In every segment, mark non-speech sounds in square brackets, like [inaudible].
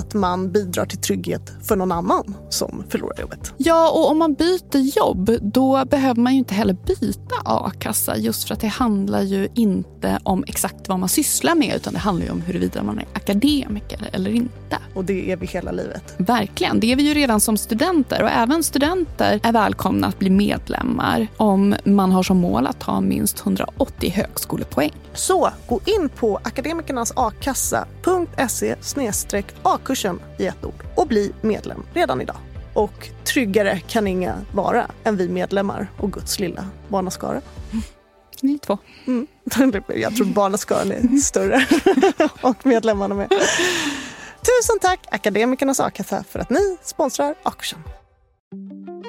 att man bidrar till trygghet för någon annan som förlorar jobbet. Ja, och om man byter jobb då behöver man ju inte heller byta a-kassa just för att det handlar ju inte om exakt vad man sysslar med utan det handlar ju om huruvida man är akademiker eller inte. Och det är vi hela livet. Verkligen, det är vi ju redan som studenter och även studenter är välkomna att bli medlemmar om man har som mål att ta minst 180 högskolepoäng. Så gå in på akademikernasakassa.se a-kursen i ett ord och bli medlem redan idag. Och tryggare kan inga vara än vi medlemmar och Guds lilla barnaskara. [laughs] Ni två. Mm. [laughs] Jag tror barnaskaran är större [laughs] och medlemmarna med. Tusen tack Akademikernas a-kassa för att ni sponsrar A-kursen.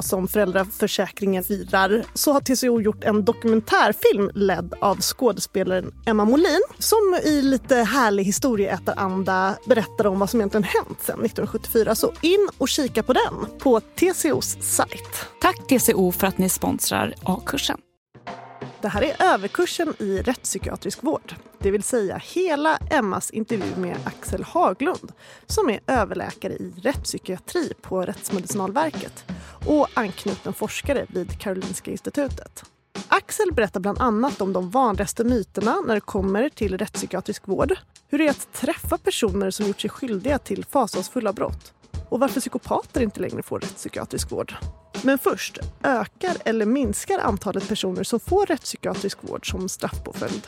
som föräldraförsäkringen firar så har TCO gjort en dokumentärfilm ledd av skådespelaren Emma Molin som i lite härlig historieätaranda berättar om vad som egentligen hänt sedan 1974. Så in och kika på den på TCOs sajt. Tack TCO för att ni sponsrar A-kursen. Det här är överkursen i rättspsykiatrisk vård. Det vill säga hela Emmas intervju med Axel Haglund som är överläkare i rättspsykiatri på Rättsmedicinalverket och anknuten forskare vid Karolinska institutet. Axel berättar bland annat om de vanligaste myterna när det kommer till rättspsykiatrisk vård. Hur det är att träffa personer som gjort sig skyldiga till fasansfulla brott och varför psykopater inte längre får rättspsykiatrisk vård. Men först, ökar eller minskar antalet personer som får rättspsykiatrisk vård som straffpåföljd?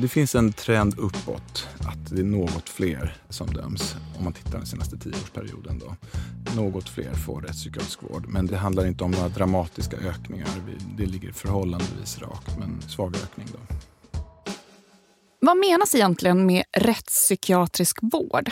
Det finns en trend uppåt, att det är något fler som döms om man tittar den senaste tioårsperioden. Då. Något fler får rättspsykiatrisk vård, men det handlar inte om några dramatiska ökningar. Det ligger förhållandevis rakt, men svag ökning. Då. Vad menas egentligen med rättspsykiatrisk vård?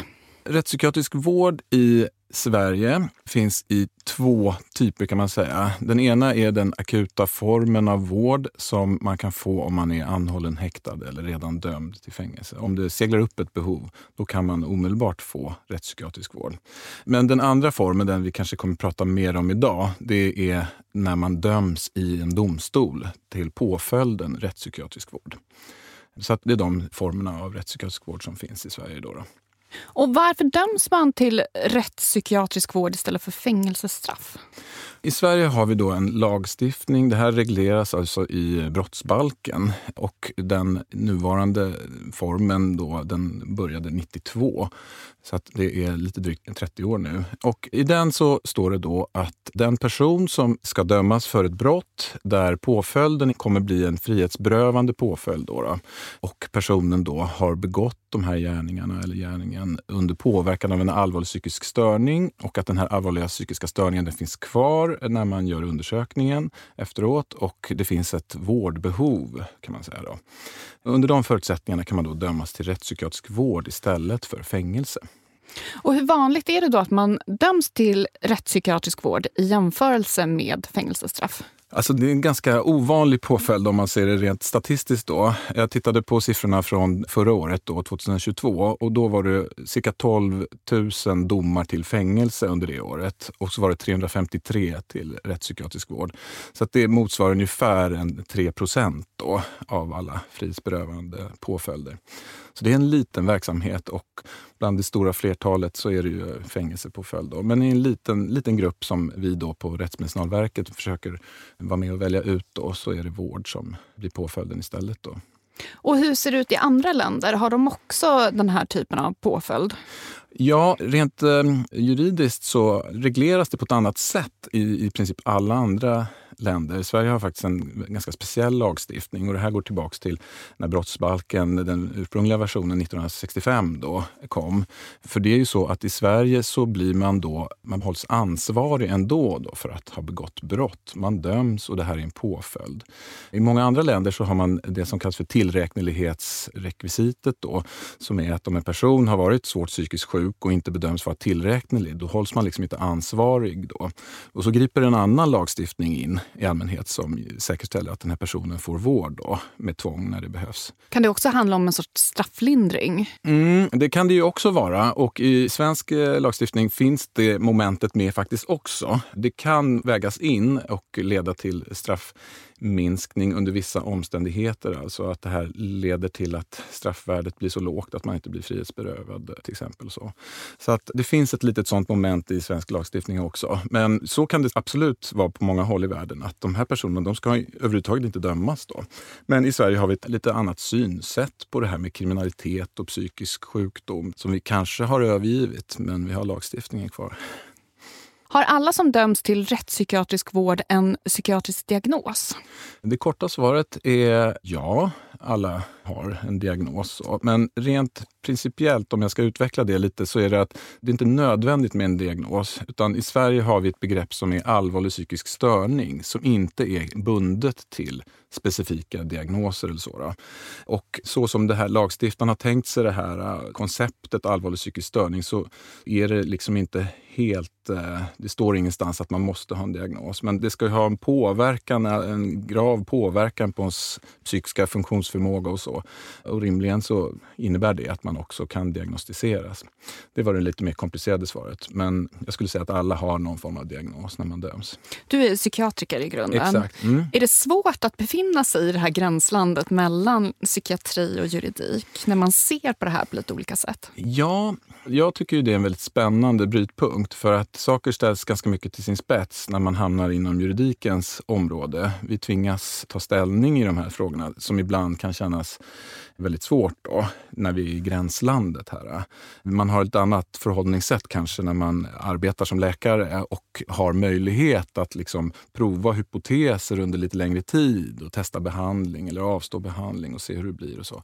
Rättspsykiatrisk vård i Sverige finns i två typer kan man säga. Den ena är den akuta formen av vård som man kan få om man är anhållen, häktad eller redan dömd till fängelse. Om det seglar upp ett behov, då kan man omedelbart få rättspsykiatrisk vård. Men den andra formen, den vi kanske kommer prata mer om idag, det är när man döms i en domstol till påföljden rättspsykiatrisk vård. Så det är de formerna av rättspsykiatrisk vård som finns i Sverige. Då, då. Och varför döms man till rättspsykiatrisk vård istället för fängelsestraff? I Sverige har vi då en lagstiftning. Det här regleras alltså i brottsbalken och den nuvarande formen då, den började 92. Så att det är lite drygt 30 år nu. Och I den så står det då att den person som ska dömas för ett brott där påföljden kommer bli en frihetsberövande påföljd då, då och personen då har begått de här gärningarna eller gärningen under påverkan av en allvarlig psykisk störning och att den här allvarliga psykiska störningen den finns kvar när man gör undersökningen efteråt och det finns ett vårdbehov kan man säga. Då. Under de förutsättningarna kan man då dömas till rättspsykiatrisk vård istället för fängelse. Och hur vanligt är det då att man döms till rättspsykiatrisk vård i jämförelse med fängelsestraff? Alltså det är en ganska ovanlig påföljd om man ser det rent statistiskt. Då. Jag tittade på siffrorna från förra året, då, 2022, och då var det cirka 12 000 domar till fängelse under det året. Och så var det 353 till rättspsykiatrisk vård. Så det motsvarar ungefär en 3 procent av alla frihetsberövande påföljder. Så det är en liten verksamhet och bland det stora flertalet så är det ju fängelsepåföljd. Då. Men i en liten, liten grupp som vi då på Rättsmedicinalverket försöker vara med och välja ut då, så är det vård som blir påföljden istället. Då. Och hur ser det ut i andra länder? Har de också den här typen av påföljd? Ja, rent eh, juridiskt så regleras det på ett annat sätt i, i princip alla andra länder. Sverige har faktiskt en ganska speciell lagstiftning och det här går tillbaka till när brottsbalken, den ursprungliga versionen 1965 då kom. För det är ju så att i Sverige så blir man då, man hålls ansvarig ändå då för att ha begått brott. Man döms och det här är en påföljd. I många andra länder så har man det som kallas för tillräknelighetsrekvisitet då, som är att om en person har varit svårt psykiskt sjuk och inte bedöms vara tillräknelig, då hålls man liksom inte ansvarig då. Och så griper en annan lagstiftning in i allmänhet som säkerställer att den här personen får vård då, med tvång när det behövs. Kan det också handla om en sorts strafflindring? Mm, det kan det ju också vara. Och i svensk eh, lagstiftning finns det momentet med faktiskt också. Det kan vägas in och leda till straff minskning under vissa omständigheter. Alltså att det här leder till att straffvärdet blir så lågt att man inte blir frihetsberövad till exempel. Så, så att det finns ett litet sånt moment i svensk lagstiftning också. Men så kan det absolut vara på många håll i världen att de här personerna de ska överhuvudtaget inte dömas. Då. Men i Sverige har vi ett lite annat synsätt på det här med kriminalitet och psykisk sjukdom som vi kanske har övergivit, men vi har lagstiftningen kvar. Har alla som döms till rättspsykiatrisk vård en psykiatrisk diagnos? Det korta svaret är ja, alla har en diagnos. Men rent principiellt, om jag ska utveckla det lite, så är det att det är inte nödvändigt med en diagnos. Utan i Sverige har vi ett begrepp som är allvarlig psykisk störning som inte är bundet till specifika diagnoser eller så. Då. Och så som det här lagstiftaren har tänkt sig det här äh, konceptet allvarlig psykisk störning så är det liksom inte helt... Äh, det står ingenstans att man måste ha en diagnos. Men det ska ju ha en påverkan, äh, en grav påverkan på ens psykiska funktionsförmåga och så. Och rimligen så innebär det att man också kan diagnostiseras. Det var det lite mer komplicerade svaret. Men jag skulle säga att alla har någon form av diagnos när man döms. Du är psykiatriker i grunden. Exakt. Mm. Är det svårt att befinna sig i det här gränslandet mellan psykiatri och juridik när man ser på det här på lite olika sätt? Ja, jag tycker det är en väldigt spännande brytpunkt för att saker ställs ganska mycket till sin spets när man hamnar inom juridikens område. Vi tvingas ta ställning i de här frågorna som ibland kan kännas väldigt svårt då, när vi är i gränslandet här. Man har ett annat förhållningssätt kanske när man arbetar som läkare och har möjlighet att liksom prova hypoteser under lite längre tid och testa behandling eller avstå behandling och se hur det blir och så.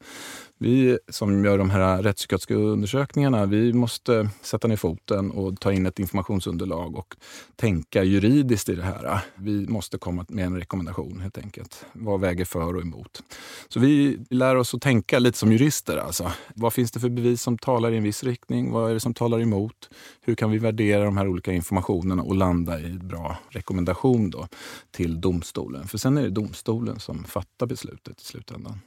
Vi som gör de här rättspsykiatriska undersökningarna, vi måste sätta ner foten och ta in ett informationsunderlag och tänka juridiskt i det här. Vi måste komma med en rekommendation helt enkelt. Vad väger för och emot? Så vi lär oss att tänka lite som jurister. Alltså. Vad finns det för bevis som talar i en viss riktning? Vad är det som talar emot? Hur kan vi värdera de här olika informationerna och landa i en bra rekommendation då till domstolen? För sen är det domstolen som fattar beslutet i slutändan.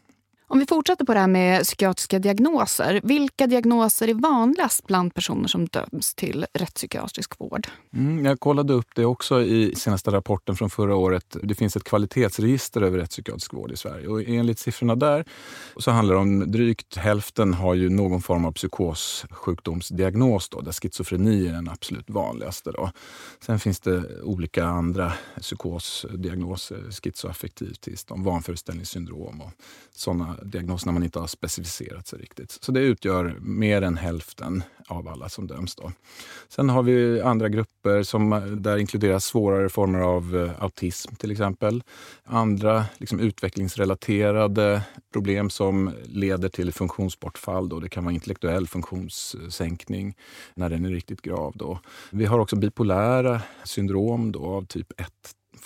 Om vi fortsätter på det här med psykiatriska diagnoser. Vilka diagnoser är vanligast bland personer som döms till rättspsykiatrisk vård? Mm, jag kollade upp det också i senaste rapporten från förra året. Det finns ett kvalitetsregister över rättspsykiatrisk vård i Sverige. Och enligt siffrorna där så handlar det om drygt hälften har ju någon form av psykossjukdomsdiagnos då, där schizofreni är den absolut vanligaste. Då. Sen finns det olika andra psykosdiagnoser, schizoaffektivt tillstånd, vanföreställningssyndrom och sådana diagnos när man inte har specificerat sig riktigt. Så det utgör mer än hälften av alla som döms. Då. Sen har vi andra grupper som där inkluderas svårare former av eh, autism till exempel. Andra liksom, utvecklingsrelaterade problem som leder till funktionsbortfall. Då. Det kan vara intellektuell funktionssänkning när den är riktigt grav. Då. Vi har också bipolära syndrom då, av typ 1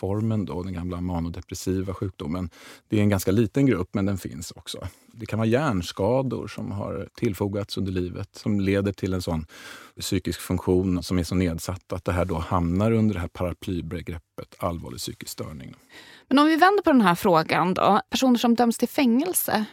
formen, då, den gamla manodepressiva sjukdomen. Det är en ganska liten grupp, men den finns också. Det kan vara hjärnskador som har tillfogats under livet som leder till en sån psykisk funktion som är så nedsatt att det här då hamnar under det här paraplybegreppet allvarlig psykisk störning. Men om vi vänder på den här frågan då. Personer som döms till fängelse,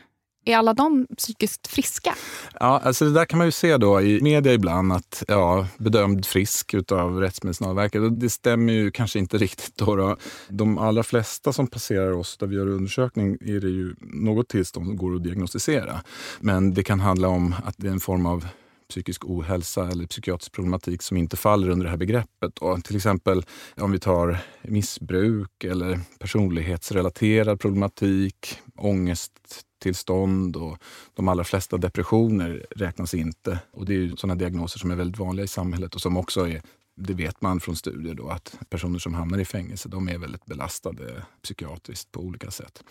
är alla de psykiskt friska? Ja, alltså det där kan man ju se då i media ibland att ja, bedömd frisk utav Rättsmedicinalverket. Det stämmer ju kanske inte [laughs] riktigt. Då, då. De allra flesta som passerar oss där vi gör undersökning är det ju något tillstånd som går att diagnostisera. Men det kan handla om att det är en form av psykisk ohälsa eller psykiatrisk problematik som inte faller under det här begreppet. Då. Till exempel om vi tar missbruk eller personlighetsrelaterad problematik, ångest tillstånd och de allra flesta depressioner räknas inte. Och det är sådana diagnoser som är väldigt vanliga i samhället och som också är det vet man från studier då att personer som hamnar i fängelse de är väldigt belastade psykiatriskt på olika sätt.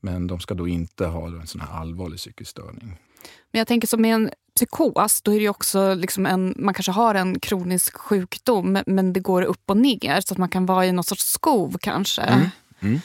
Men de ska då inte ha en sån här allvarlig psykisk störning. Men jag tänker som med en psykos, då är det också liksom en, man kanske har en kronisk sjukdom men det går upp och ner så att man kan vara i någon sorts skov kanske. Mm. Mm.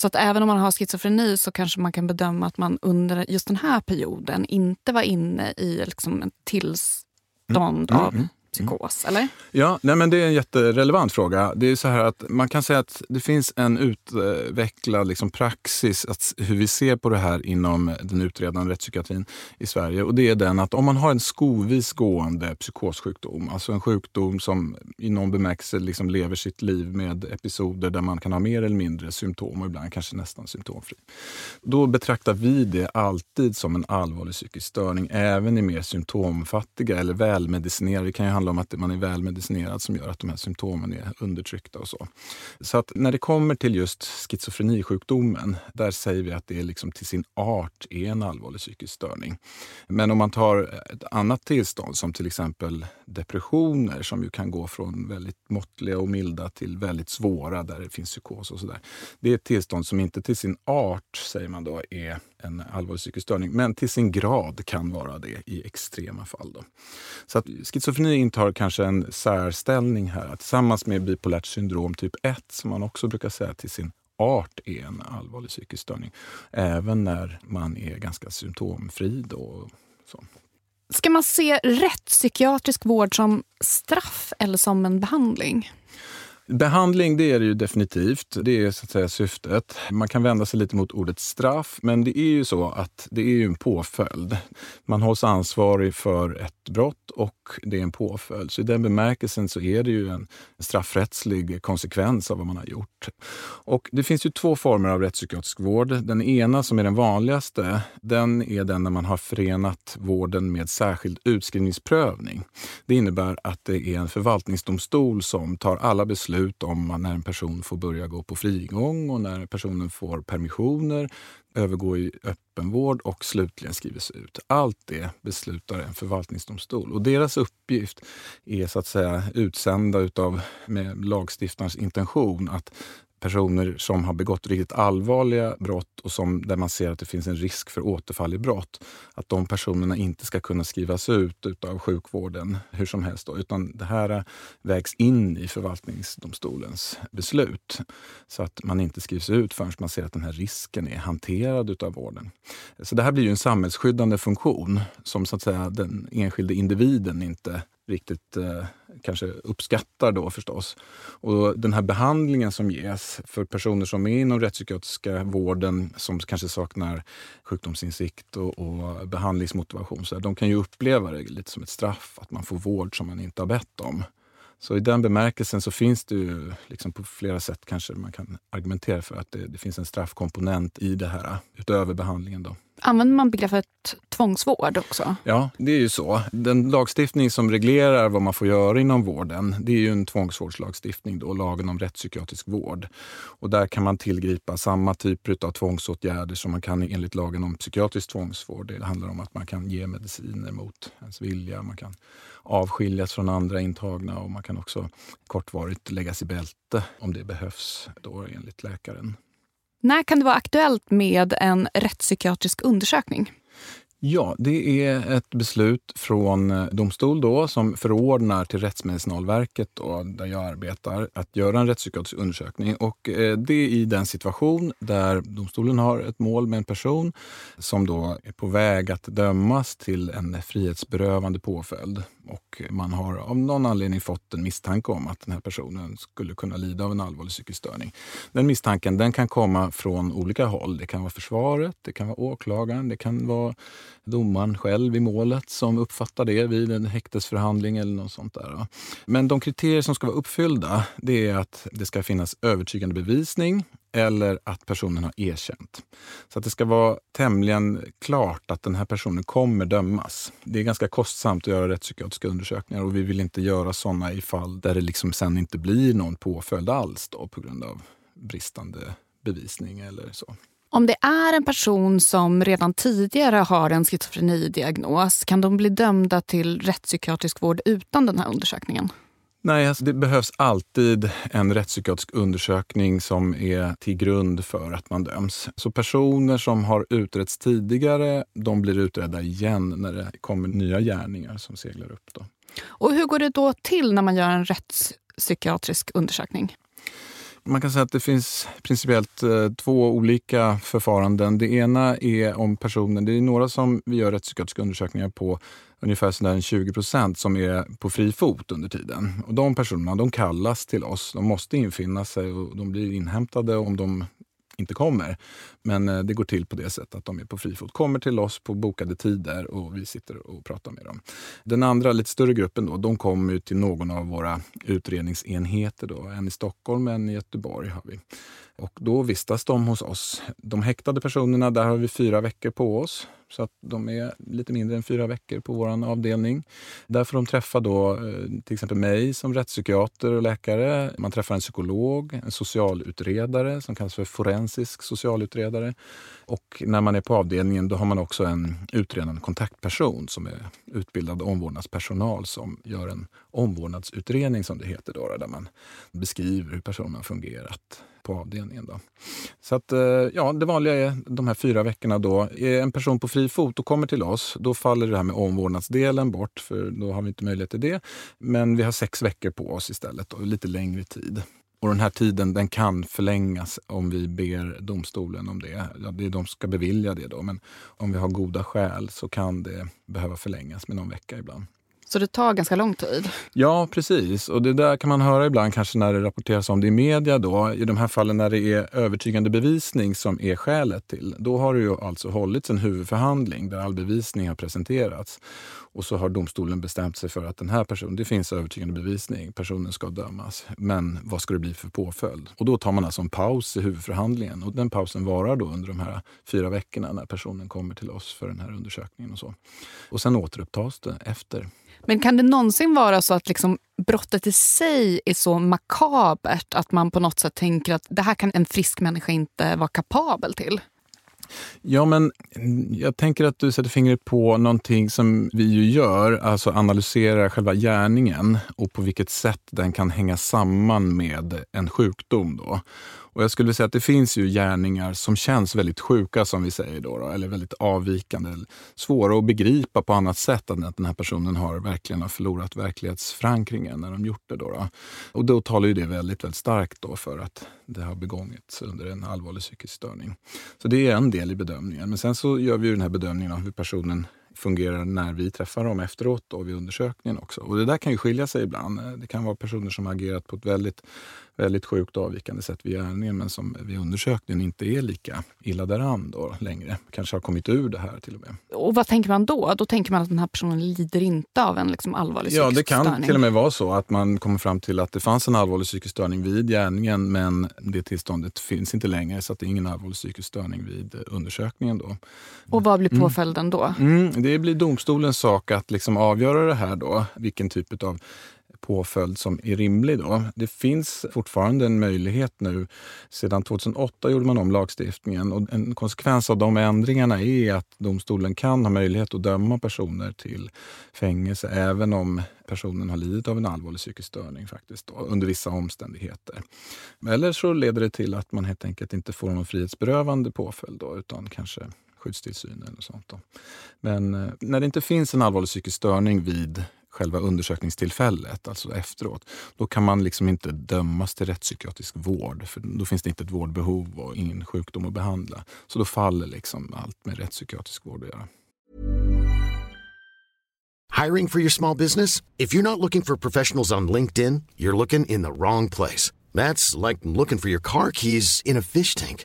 Så att även om man har schizofreni så kanske man kan bedöma att man under just den här perioden inte var inne i liksom ett tillstånd mm. av mm psykos, mm. eller? Ja, nej men det är en jätterelevant fråga. Det är så här att man kan säga att det finns en utvecklad liksom praxis att hur vi ser på det här inom den utredande rättspsykiatrin i Sverige. Och det är den att om man har en skovis gående psykossjukdom, alltså en sjukdom som i någon bemärkelse liksom lever sitt liv med episoder där man kan ha mer eller mindre symptom och ibland kanske nästan symptomfri. Då betraktar vi det alltid som en allvarlig psykisk störning, även i mer symptomfattiga eller välmedicinerade. Det kan ju handla om att man är välmedicinerad som gör att de här symptomen är undertryckta och så. Så att när det kommer till just schizofrenisjukdomen, där säger vi att det är liksom till sin art är en allvarlig psykisk störning. Men om man tar ett annat tillstånd som till exempel depressioner som ju kan gå från väldigt måttliga och milda till väldigt svåra där det finns psykos och sådär. Det är ett tillstånd som inte till sin art, säger man då, är en allvarlig psykisk störning, men till sin grad kan vara det i extrema fall. Då. Så att schizofreni intar kanske en särställning här tillsammans med bipolärt syndrom typ 1 som man också brukar säga till sin art är en allvarlig psykisk störning. Även när man är ganska symptomfri. Då, så. Ska man se rättspsykiatrisk vård som straff eller som en behandling? Behandling, det är det ju definitivt. Det är så att säga syftet. Man kan vända sig lite mot ordet straff, men det är ju så att det är ju en påföljd. Man hålls ansvarig för ett brott och det är en påföljd. Så i den bemärkelsen så är det ju en straffrättslig konsekvens av vad man har gjort. Och det finns ju två former av rättspsykiatrisk vård. Den ena som är den vanligaste, den är den när man har förenat vården med särskild utskrivningsprövning. Det innebär att det är en förvaltningsdomstol som tar alla beslut om när en person får börja gå på frigång och när personen får permissioner övergå i öppenvård och slutligen skrivs ut. Allt det beslutar en förvaltningsdomstol och deras uppgift är så att säga utsända utav med lagstiftarens intention att personer som har begått riktigt allvarliga brott och som, där man ser att det finns en risk för återfall i brott, att de personerna inte ska kunna skrivas ut av sjukvården hur som helst. Då, utan det här vägs in i förvaltningsdomstolens beslut. Så att man inte skrivs ut förrän man ser att den här risken är hanterad av vården. Så det här blir ju en samhällsskyddande funktion som så att säga den enskilde individen inte riktigt eh, kanske uppskattar då förstås. Och den här behandlingen som ges för personer som är inom rättspsykiatriska vården som kanske saknar sjukdomsinsikt och, och behandlingsmotivation, så här, de kan ju uppleva det lite som ett straff, att man får vård som man inte har bett om. Så i den bemärkelsen så finns det ju liksom på flera sätt kanske man kan argumentera för att det, det finns en straffkomponent i det här utöver behandlingen. Då. Använder man begreppet tvångsvård också? Ja, det är ju så. Den lagstiftning som reglerar vad man får göra inom vården, det är ju en tvångsvårdslagstiftning, då, lagen om rättspsykiatrisk vård. Och där kan man tillgripa samma typer av tvångsåtgärder som man kan enligt lagen om psykiatrisk tvångsvård. Det handlar om att man kan ge mediciner mot ens vilja, man kan avskiljas från andra intagna och man kan också kortvarigt läggas i bälte om det behövs då enligt läkaren. När kan det vara aktuellt med en rättspsykiatrisk undersökning? Ja, det är ett beslut från eh, domstol då, som förordnar till Rättsmedicinalverket, då, där jag arbetar, att göra en rättspsykiatrisk undersökning. Och eh, det är i den situation där domstolen har ett mål med en person som då är på väg att dömas till en frihetsberövande påföljd och man har av någon anledning fått en misstanke om att den här personen skulle kunna lida av en allvarlig psykisk störning. Den misstanken den kan komma från olika håll. Det kan vara försvaret, det kan vara åklagaren, det kan vara domaren själv i målet som uppfattar det vid en häktesförhandling eller något sånt där. Men de kriterier som ska vara uppfyllda det är att det ska finnas övertygande bevisning eller att personen har erkänt. Så att det ska vara tämligen klart att den här personen kommer dömas. Det är ganska kostsamt att göra rättspsykiatriska undersökningar och vi vill inte göra sådana i fall där det liksom sen inte blir någon påföljd alls då, på grund av bristande bevisning eller så. Om det är en person som redan tidigare har en schizofrenidiagnos, kan de bli dömda till rättspsykiatrisk vård utan den här undersökningen? Nej, alltså det behövs alltid en rättspsykiatrisk undersökning som är till grund för att man döms. Så personer som har utretts tidigare, de blir utredda igen när det kommer nya gärningar som seglar upp. Då. Och hur går det då till när man gör en rättspsykiatrisk undersökning? Man kan säga att det finns principiellt eh, två olika förfaranden. Det ena är om personen, det är några som vi gör rättspsykiatriska undersökningar på ungefär sådär 20 procent som är på fri fot under tiden. Och de personerna de kallas till oss. De måste infinna sig och de blir inhämtade om de inte kommer. Men eh, det går till på det sättet att de är på fri fot. Kommer till oss på bokade tider och vi sitter och pratar med dem. Den andra, lite större gruppen, då, de kommer till någon av våra utredningsenheter. Då. En i Stockholm, en i Göteborg har vi. Och då vistas de hos oss. De häktade personerna, där har vi fyra veckor på oss. Så att de är lite mindre än fyra veckor på vår avdelning. Där får de träffa då, eh, till exempel mig som rättspsykiater och läkare. Man träffar en psykolog, en socialutredare som kallas för forensisk socialutredare. Och när man är på avdelningen då har man också en utredande kontaktperson som är utbildad omvårdnadspersonal som gör en omvårdnadsutredning som det heter, då, där man beskriver hur personen har fungerat på avdelningen. Då. Så att, eh, ja, det vanliga är de här fyra veckorna. Då. Är en person på fri fot och kommer till oss, då faller det här med omvårdnadsdelen bort, för då har vi inte möjlighet till det. Men vi har sex veckor på oss istället, och lite längre tid. Och den här tiden den kan förlängas om vi ber domstolen om det. Ja, det är de som ska bevilja det då, men om vi har goda skäl så kan det behöva förlängas med någon vecka ibland. Så det tar ganska lång tid? Ja, precis. Och det där kan man höra ibland kanske när det rapporteras om det i media. Då. I de här fallen när det är övertygande bevisning som är skälet till. Då har det ju alltså hållits en huvudförhandling där all bevisning har presenterats. Och så har domstolen bestämt sig för att den här personen, det finns övertygande bevisning, personen ska dömas. Men vad ska det bli för påföljd? Och då tar man alltså en paus i huvudförhandlingen. Och den pausen varar då under de här fyra veckorna när personen kommer till oss för den här undersökningen. Och så. Och sen återupptas det efter. Men kan det någonsin vara så att liksom brottet i sig är så makabert att man på något sätt tänker att det här kan en frisk människa inte vara kapabel till? Ja, men jag tänker att du sätter fingret på någonting som vi ju gör, alltså analyserar själva gärningen och på vilket sätt den kan hänga samman med en sjukdom. Då. Och jag skulle säga att det finns ju gärningar som känns väldigt sjuka, som vi säger, då, då eller väldigt avvikande. Svåra att begripa på annat sätt än att den här personen har verkligen har förlorat verklighetsförankringen när de gjort det. Då, då. Och då talar ju det väldigt, väldigt starkt då för att det har begångits under en allvarlig psykisk störning. Så det är en del i bedömningen. Men sen så gör vi den här bedömningen av hur personen fungerar när vi träffar dem efteråt då, vid undersökningen också. Och det där kan ju skilja sig ibland. Det kan vara personer som har agerat på ett väldigt väldigt sjukt avvikande sätt vid gärningen men som vid undersökningen inte är lika illa däran då längre. Kanske har kommit ur det här till och med. Och vad tänker man då? Då tänker man att den här personen lider inte av en liksom allvarlig psykisk Ja, det kan störning. till och med vara så att man kommer fram till att det fanns en allvarlig psykisk störning vid gärningen men det tillståndet finns inte längre så att det är ingen allvarlig psykisk störning vid undersökningen. Då. Och vad blir påföljden då? Mm, det blir domstolens sak att liksom avgöra det här då, vilken typ av påföljd som är rimlig. Då. Det finns fortfarande en möjlighet nu. Sedan 2008 gjorde man om lagstiftningen och en konsekvens av de ändringarna är att domstolen kan ha möjlighet att döma personer till fängelse även om personen har lidit av en allvarlig psykisk störning faktiskt då, under vissa omständigheter. Eller så leder det till att man helt enkelt inte får någon frihetsberövande påföljd då, utan kanske skyddstillsynen och sånt. Då. Men eh, när det inte finns en allvarlig psykisk störning vid själva undersökningstillfället, alltså efteråt, då kan man liksom inte dömas till rättspsykiatrisk vård. För då finns det inte ett vårdbehov och ingen sjukdom att behandla. Så då faller liksom allt med rättspsykiatrisk vård att göra. Hiring for your small business? If you're not looking for professionals on LinkedIn, you're looking in the wrong place. That's like looking for your car keys in a fish tank.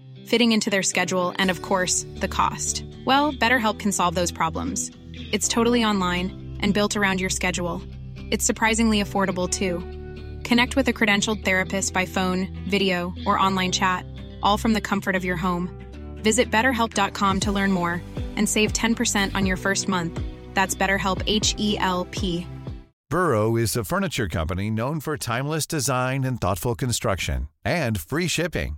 fitting into their schedule, and of course, the cost. Well, BetterHelp can solve those problems. It's totally online and built around your schedule. It's surprisingly affordable too. Connect with a credentialed therapist by phone, video, or online chat, all from the comfort of your home. Visit betterhelp.com to learn more and save 10% on your first month. That's BetterHelp H E L P. Burrow is a furniture company known for timeless design and thoughtful construction and free shipping,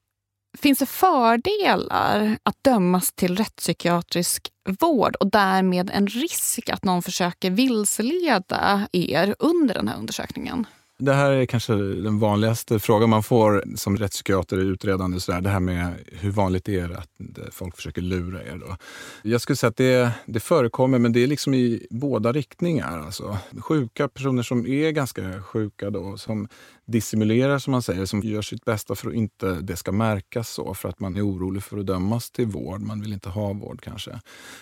finns det fördelar att dömas till rättspsykiatrisk vård och därmed en risk att någon försöker vilseleda er under den här undersökningen? Det här är kanske den vanligaste frågan man får som rättspsykiater i utredande. Så där, det här med hur vanligt det är att folk försöker lura er? Då? Jag skulle säga att det, det förekommer, men det är liksom i båda riktningar. Alltså, sjuka personer som är ganska sjuka, då, som dissimulerar som man säger, som gör sitt bästa för att inte det ska märkas så, för att man är orolig för att dömas till vård. Man vill inte ha vård kanske.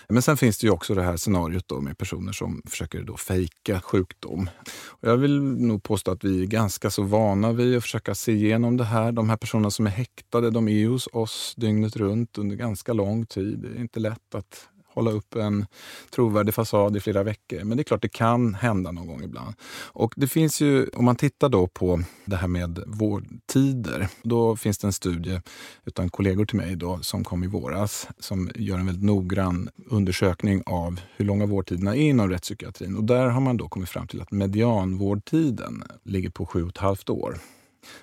Men sen finns det ju också det här scenariot då med personer som försöker då fejka sjukdom. Och jag vill nog påstå att vi vi är ganska så vana vid att försöka se igenom det här. De här personerna som är häktade, de är hos oss dygnet runt under ganska lång tid. Det är inte lätt att hålla upp en trovärdig fasad i flera veckor. Men det är klart, det kan hända någon gång ibland. Och det finns ju, om man tittar då på det här med vårdtider, då finns det en studie utan kollegor till mig då, som kom i våras, som gör en väldigt noggrann undersökning av hur långa vårdtiderna är inom rättspsykiatrin. Och där har man då kommit fram till att medianvårdtiden ligger på sju och ett halvt år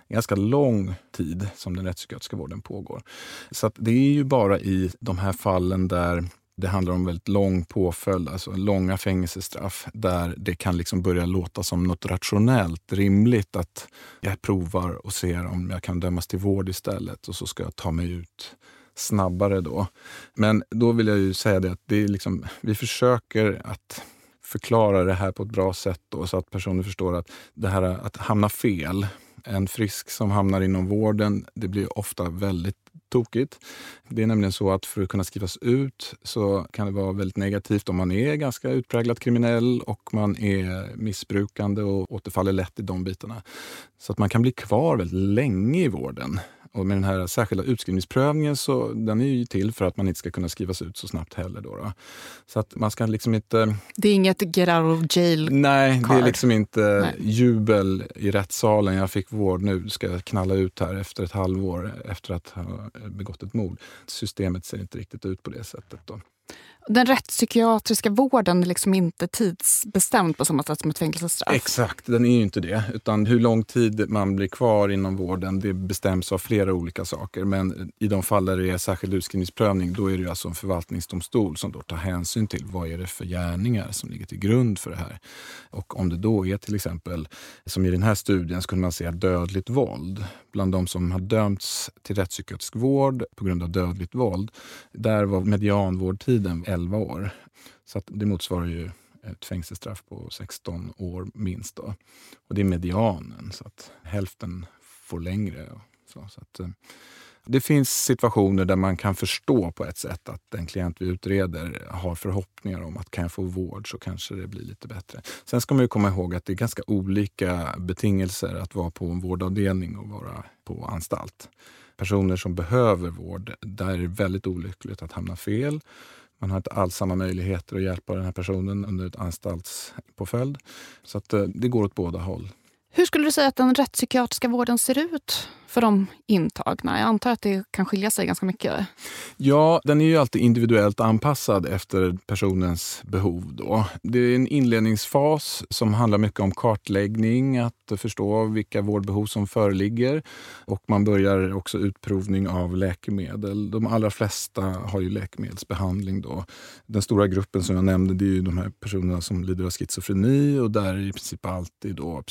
en ganska lång tid som den rättspsykiatriska vården pågår. Så det är ju bara i de här fallen där det handlar om väldigt lång påföljd, alltså långa fängelsestraff, där det kan liksom börja låta som något rationellt, rimligt att jag provar och ser om jag kan dömas till vård istället och så ska jag ta mig ut snabbare då. Men då vill jag ju säga det att det är liksom, vi försöker att förklara det här på ett bra sätt då, så att personer förstår att det här att hamna fel, en frisk som hamnar inom vården, det blir ofta väldigt tokigt. Det är nämligen så att för att kunna skrivas ut så kan det vara väldigt negativt om man är ganska utpräglat kriminell och man är missbrukande och återfaller lätt i de bitarna. Så att man kan bli kvar väldigt länge i vården. Och med den här särskilda utskrivningsprövningen så den är ju till för att man inte ska kunna skrivas ut så snabbt heller. Då, då. Så att man ska liksom inte... Det är inget get out of jail Nej, card. det är liksom inte Nej. jubel i rättssalen. Jag fick vård nu, ska jag knalla ut här efter ett halvår efter att ha begått ett mord. Systemet ser inte riktigt ut på det sättet. Då. Den rättspsykiatriska vården är liksom inte tidsbestämd på samma sätt som ett fängelsestraff. Exakt, den är ju inte det. Utan hur lång tid man blir kvar inom vården det bestäms av flera olika saker. Men i de fall där det är särskild utskrivningsprövning då är det ju alltså en förvaltningsdomstol som då tar hänsyn till vad är det för gärningar som ligger till grund för det här. Och om det då är till exempel, som i den här studien, skulle man säga dödligt våld. Bland de som har dömts till rättspsykiatrisk vård på grund av dödligt våld, där var medianvårdtiden 11 år. Så att det motsvarar ju ett fängelsestraff på 16 år minst. Då. Och det är medianen, så att hälften får längre. Så, så att, eh, det finns situationer där man kan förstå på ett sätt att den klient vi utreder har förhoppningar om att kan jag få vård så kanske det blir lite bättre. Sen ska man ju komma ihåg att det är ganska olika betingelser att vara på en vårdavdelning och vara på anstalt. Personer som behöver vård, där är det väldigt olyckligt att hamna fel. Man har inte alls samma möjligheter att hjälpa den här personen under ett anstaltspåföljd. Så att eh, det går åt båda håll. Hur skulle du säga att den rättspsykiatriska vården ser ut för de intagna? Jag antar att det kan skilja sig ganska mycket. Ja, den är ju alltid individuellt anpassad efter personens behov. Då. Det är en inledningsfas som handlar mycket om kartläggning, att förstå vilka vårdbehov som föreligger. Och man börjar också utprovning av läkemedel. De allra flesta har ju läkemedelsbehandling. Då. Den stora gruppen som jag nämnde det är ju de här personerna som lider av schizofreni och där är i princip alltid då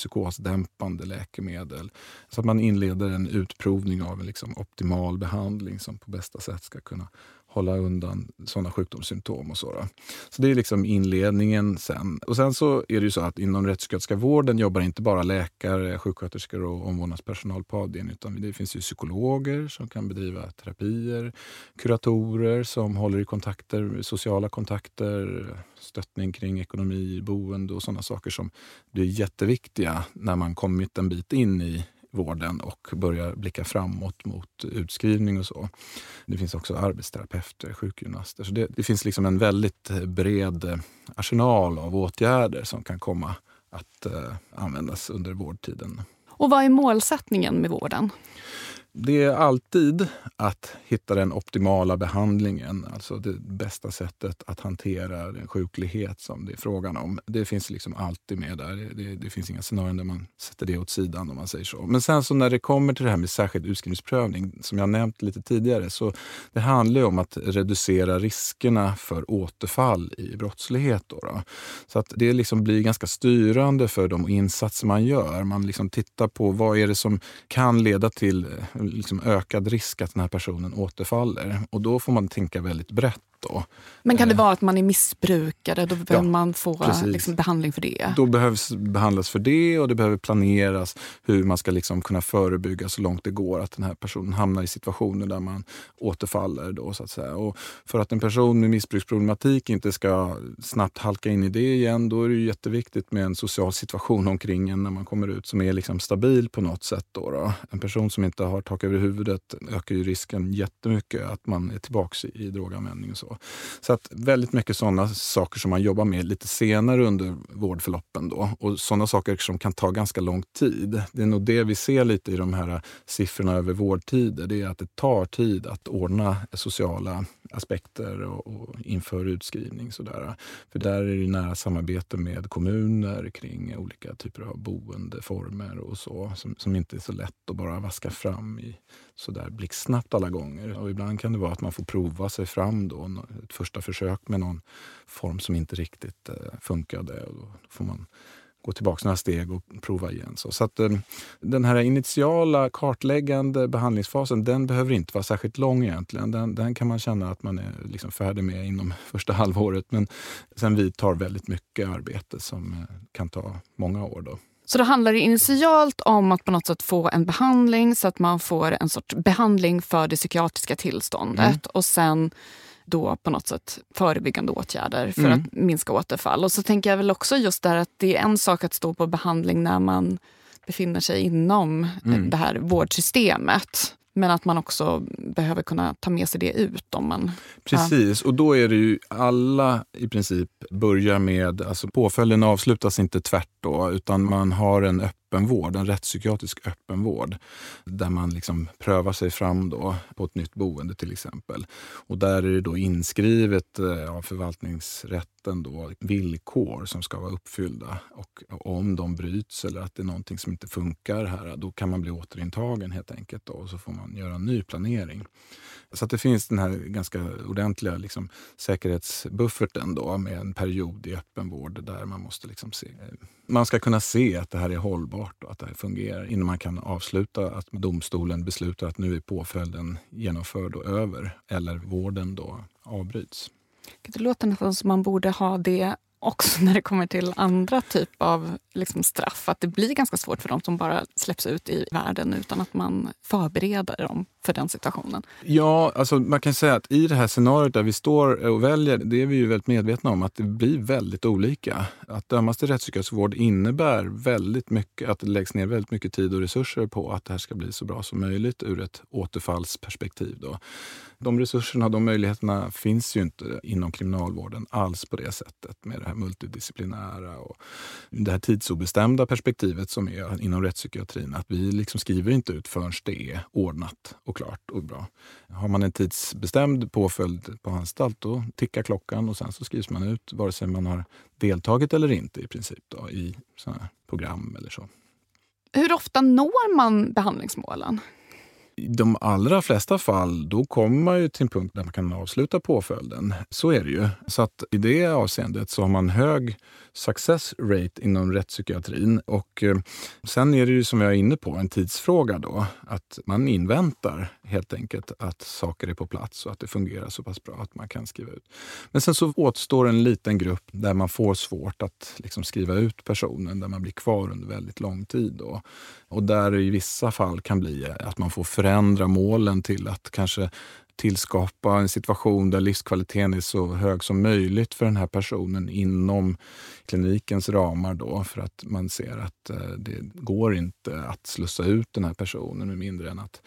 psykosdämpande läkemedel. Så att man inleder en utprovning av en liksom optimal behandling som på bästa sätt ska kunna hålla undan sådana sjukdomssymptom. och så. Så det är liksom inledningen sen. Och sen så är det ju så att inom rättspsykiatriska vården jobbar inte bara läkare, sjuksköterskor och omvårdnadspersonal på avdelningen utan det finns ju psykologer som kan bedriva terapier, kuratorer som håller i kontakter, sociala kontakter, stöttning kring ekonomi, boende och sådana saker som blir jätteviktiga när man kommit en bit in i vården och börjar blicka framåt mot utskrivning och så. Det finns också arbetsterapeuter, sjukgymnaster. Så det, det finns liksom en väldigt bred arsenal av åtgärder som kan komma att eh, användas under vårdtiden. Och vad är målsättningen med vården? Det är alltid att hitta den optimala behandlingen, alltså det bästa sättet att hantera den sjuklighet som det är frågan om. Det finns liksom alltid med där. Det, det, det finns inga scenarion där man sätter det åt sidan om man säger så. Men sen så när det kommer till det här med särskild utskrivningsprövning, som jag nämnt lite tidigare, så det handlar ju om att reducera riskerna för återfall i brottslighet. Då, då. Så att det liksom blir ganska styrande för de insatser man gör. Man liksom tittar på vad är det som kan leda till liksom ökad risk att den här personen återfaller. Och då får man tänka väldigt brett. Då. Men kan det Eh, vara att man är missbrukare? Då behöver Ja, man få precis. liksom, behandling för det? Då behövs behandlas för det och det behöver planeras hur man ska liksom kunna förebygga så långt det går att den här personen hamnar i situationer där man återfaller. Då, så att säga. Och för att en person med missbruksproblematik inte ska snabbt halka in i det igen, då är det jätteviktigt med en social situation omkring en när man kommer ut som är liksom stabil på något sätt. Då, då. En person som inte har tak över huvudet ökar ju risken jättemycket att man är tillbaka i, i droganvändning och så. Så att väldigt mycket sådana saker som man jobbar med lite senare under vårdförloppen. Då. Och sådana saker som kan ta ganska lång tid. Det är nog det vi ser lite i de här siffrorna över vårdtider. Det är att det tar tid att ordna sociala aspekter och, och inför utskrivning. Sådär. För där är det nära samarbete med kommuner kring olika typer av boendeformer och så som, som inte är så lätt att bara vaska fram i sådär blixtsnabbt alla gånger. Och ibland kan det vara att man får prova sig fram då, ett första försök med någon form som inte riktigt eh, funkade. Och då får man gå tillbaka några steg och prova igen. Så, så att, eh, den här initiala kartläggande behandlingsfasen, den behöver inte vara särskilt lång egentligen. Den, den kan man känna att man är liksom färdig med inom [laughs] första halvåret. Men sen vidtar väldigt mycket arbete som eh, kan ta många år. Då. Så då handlar det initialt om att på något sätt få en behandling så att man får en sorts behandling för det psykiatriska tillståndet. Mm. Och sen då på något sätt förebyggande åtgärder för mm. att minska återfall. Och så tänker jag väl också just där att det är en sak att stå på behandling när man befinner sig inom mm. det här vårdsystemet. Men att man också behöver kunna ta med sig det ut. om man... Precis, ja. och då är det ju alla i princip börjar med, alltså påföljden avslutas inte tvärt då, utan man har en öppen öppenvård, en rättspsykiatrisk öppenvård, där man liksom prövar sig fram då på ett nytt boende till exempel. Och där är det då inskrivet eh, av förvaltningsrätten då, villkor som ska vara uppfyllda. Och om de bryts eller att det är någonting som inte funkar här, då kan man bli återintagen helt enkelt. Då, och så får man göra en ny planering. Så att det finns den här ganska ordentliga liksom, säkerhetsbufferten då, med en period i öppenvård där man måste liksom se. Man ska kunna se att det här är hållbart och att det här fungerar innan man kan avsluta att domstolen beslutar att nu är påföljden genomförd och över eller vården då avbryts. Det låter nästan som man borde ha det också [laughs] när det kommer till andra typ av liksom straff. Att det blir ganska svårt för dem som bara släpps ut i världen utan att man förbereder dem för den situationen. Ja, alltså man kan säga att i det här scenariot där vi står och väljer, det är vi ju väldigt medvetna om att det blir väldigt olika. Att dömas till rättspsykiatrisk vård innebär väldigt mycket, att det läggs ner väldigt mycket tid och resurser på att det här ska bli så bra som möjligt ur ett återfallsperspektiv. Då. De resurserna, de möjligheterna finns ju inte inom kriminalvården alls på det sättet med det här multidisciplinära och det här tidsobestämda perspektivet som är inom rättspsykiatrin. Att vi liksom skriver inte ut förrän det är ordnat och klart och bra. Har man en tidsbestämd påföljd på anstalt då tickar klockan och sen så skrivs man ut vare sig man har deltagit eller inte i princip då, i sådana program eller så. Hur ofta når man behandlingsmålen? I de allra flesta fall då kommer man ju till en punkt där man kan avsluta påföljden. Så är det ju. Så att i det avseendet så har man hög success rate inom rättspsykiatrin. Och eh, sen är det ju som jag är inne på en tidsfråga då. Att man inväntar helt enkelt att saker är på plats och att det fungerar så pass bra att man kan skriva ut. Men sen så återstår en liten grupp där man får svårt att liksom skriva ut personen, där man blir kvar under väldigt lång tid. Då. Och där det i vissa fall kan bli att man får förändra målen till att kanske tillskapa en situation där livskvaliteten är så hög som möjligt för den här personen inom klinikens ramar då för att man ser att eh, det går inte att slussa ut den här personen med mindre än att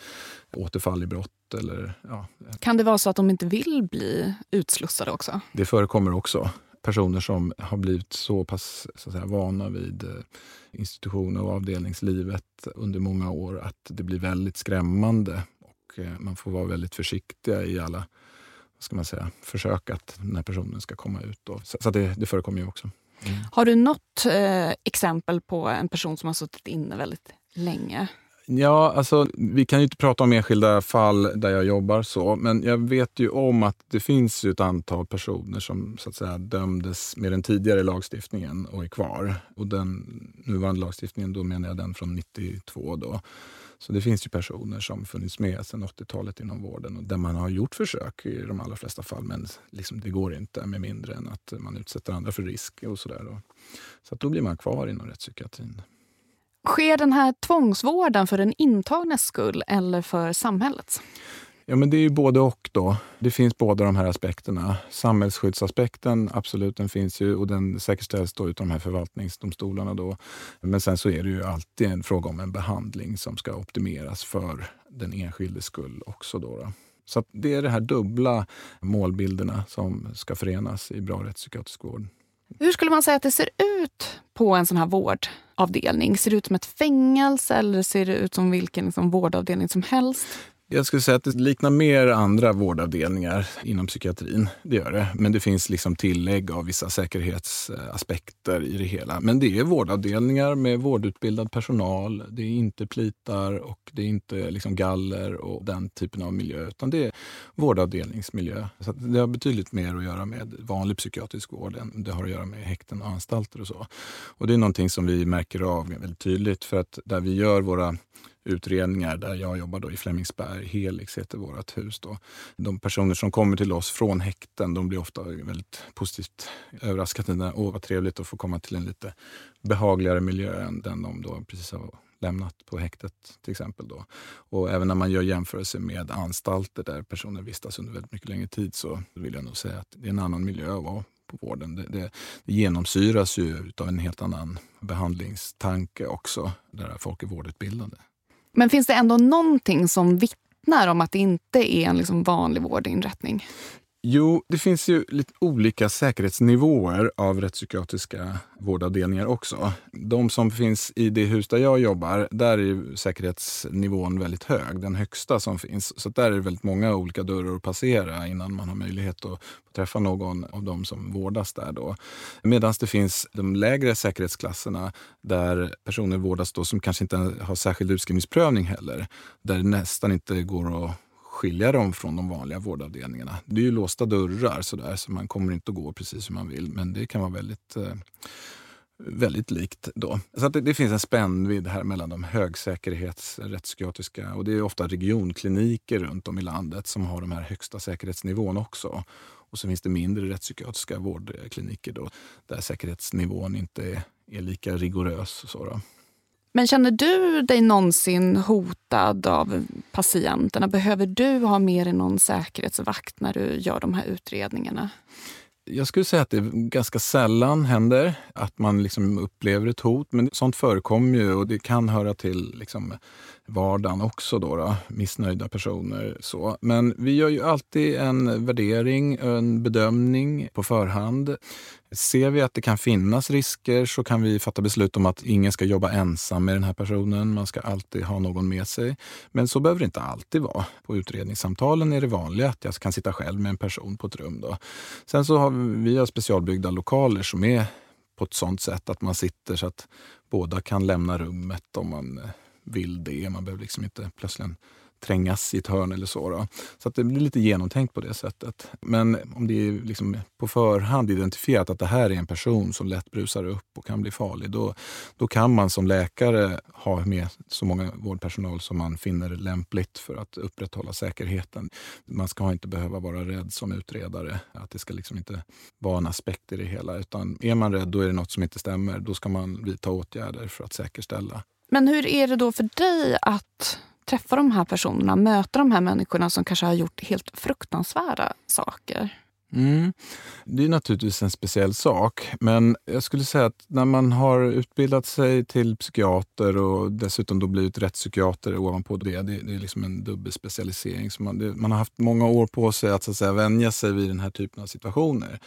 återfall i brott eller ja. Kan det vara så att de inte vill bli utslussade också? Det förekommer också. Personer som har blivit så pass så att säga, vana vid eh, institutioner och avdelningslivet under många år att det blir väldigt skrämmande och eh, man får vara väldigt försiktiga i alla vad ska man säga, försök att den här personen ska komma ut. Då. Så, så det, det förekommer ju också. Mm. Har du något eh, exempel på en person som har suttit inne väldigt länge? Ja, alltså, vi kan ju inte prata om enskilda fall där jag jobbar så, men jag vet ju om att det finns ett antal personer som så att säga dömdes med den tidigare lagstiftningen och är kvar. Och den nuvarande lagstiftningen, då menar jag den från 92 då. Så det finns ju personer som funnits med sedan 80-talet inom vården och där man har gjort försök i de allra flesta fall, men liksom det går inte med mindre än att man utsätter andra för risk och sådär. Så att då blir man kvar inom rättspsykiatrin. Sker den här tvångsvården för den intagnes skull eller för samhällets? Ja, men det är ju både och. då. Det finns båda de här aspekterna. Samhällsskyddsaspekten, absolut, den finns ju och den säkerställs då utav de här förvaltningsdomstolarna. Då. Men sen så är det ju alltid en fråga om en behandling som ska optimeras för den enskildes skull också. Då, då. Så det är de här dubbla målbilderna som ska förenas i bra rättspsykiatrisk vård. Hur skulle man säga att det ser ut på en sån här vårdavdelning? Ser det ut som ett fängelse eller ser det ut som vilken liksom vårdavdelning som helst? Jag skulle säga att det liknar mer andra vårdavdelningar inom psykiatrin. Det gör det. Men det finns liksom tillägg av vissa säkerhetsaspekter i det hela. Men det är vårdavdelningar med vårdutbildad personal. Det är inte plitar och det är inte liksom galler och den typen av miljö. Utan det är vårdavdelningsmiljö. Så det har betydligt mer att göra med vanlig psykiatrisk vård än det har att göra med häkten och anstalter och så. Och det är någonting som vi märker av väldigt tydligt. För att där vi gör våra utredningar där jag jobbar då i Flemingsberg. Helix heter vårt hus. Då. De personer som kommer till oss från häkten de blir ofta väldigt positivt överraskade. Åh, vad trevligt att få komma till en lite behagligare miljö än den de då precis har lämnat på häktet till exempel. Då. Och även när man gör jämförelser med anstalter där personer vistas under väldigt mycket längre tid så vill jag nog säga att det är en annan miljö att vara på vården. Det, det, det genomsyras ju av en helt annan behandlingstanke också, där folk är vårdutbildade. Men finns det ändå någonting som vittnar om att det inte är en liksom vanlig vårdinrättning? Jo, det finns ju lite olika säkerhetsnivåer av rättspsykiatriska vårdavdelningar också. De som finns i det hus där jag jobbar, där är säkerhetsnivån väldigt hög. Den högsta som finns. Så där är det väldigt många olika dörrar att passera innan man har möjlighet att träffa någon av de som vårdas där. Medan det finns de lägre säkerhetsklasserna där personer vårdas då som kanske inte har särskild utskrivningsprövning heller. Där det nästan inte går att skilja dem från de vanliga vårdavdelningarna. Det är ju låsta dörrar så, där, så man kommer inte att gå precis som man vill. Men det kan vara väldigt, eh, väldigt likt då. Så det, det, finns en spännvidd här mellan de högsäkerhets rättspsykiatriska och det är ofta regionkliniker runt om i landet som har de här högsta säkerhetsnivån också. Och så finns det mindre rättspsykiatriska vårdkliniker då, där säkerhetsnivån inte är, är lika rigorös. Så då. Men känner du dig någonsin hotad av patienterna? Behöver du ha med dig någon säkerhetsvakt när du gör de här utredningarna? Jag skulle säga att det ganska sällan händer att man liksom upplever ett hot. Men sånt förekommer ju och det kan höra till liksom vardagen också. Då, då, missnöjda personer. Så. Men vi gör ju alltid en värdering, en bedömning på förhand. Ser vi att det kan finnas risker så kan vi fatta beslut om att ingen ska jobba ensam med den här personen. Man ska alltid ha någon med sig. Men så behöver det inte alltid vara. På utredningssamtalen är det vanligt att jag kan sitta själv med en person på ett rum. Då. Sen så har vi, vi har specialbyggda lokaler som är på ett sånt sätt att man sitter så att båda kan lämna rummet om man eh, vill det. Man behöver liksom inte plötsligt trängas i ett hörn eller så. Då. Så att det blir lite genomtänkt på det sättet. Men om det är liksom på förhand identifierat att det här är en person som lätt brusar upp och kan bli farlig, då, då kan man som läkare ha med så många vårdpersonal som man finner lämpligt för att upprätthålla säkerheten. Man ska inte behöva vara rädd som utredare, att det ska liksom inte vara en aspekt i det hela. Utan är man rädd, då är det något som inte stämmer. Då ska man vidta åtgärder för att säkerställa. Men hur är det då för dig att träffa de här personerna, möta de här människorna som kanske har gjort helt fruktansvärda saker? Mm. Det är naturligtvis en speciell sak. Men jag skulle säga att när man har utbildat sig till psykiater och dessutom då blivit rättspsykiater ovanpå det, det, det är liksom en dubbelspecialisering. Så man, det, man har haft många år på sig att, så att säga, vänja sig vid den här typen av situationer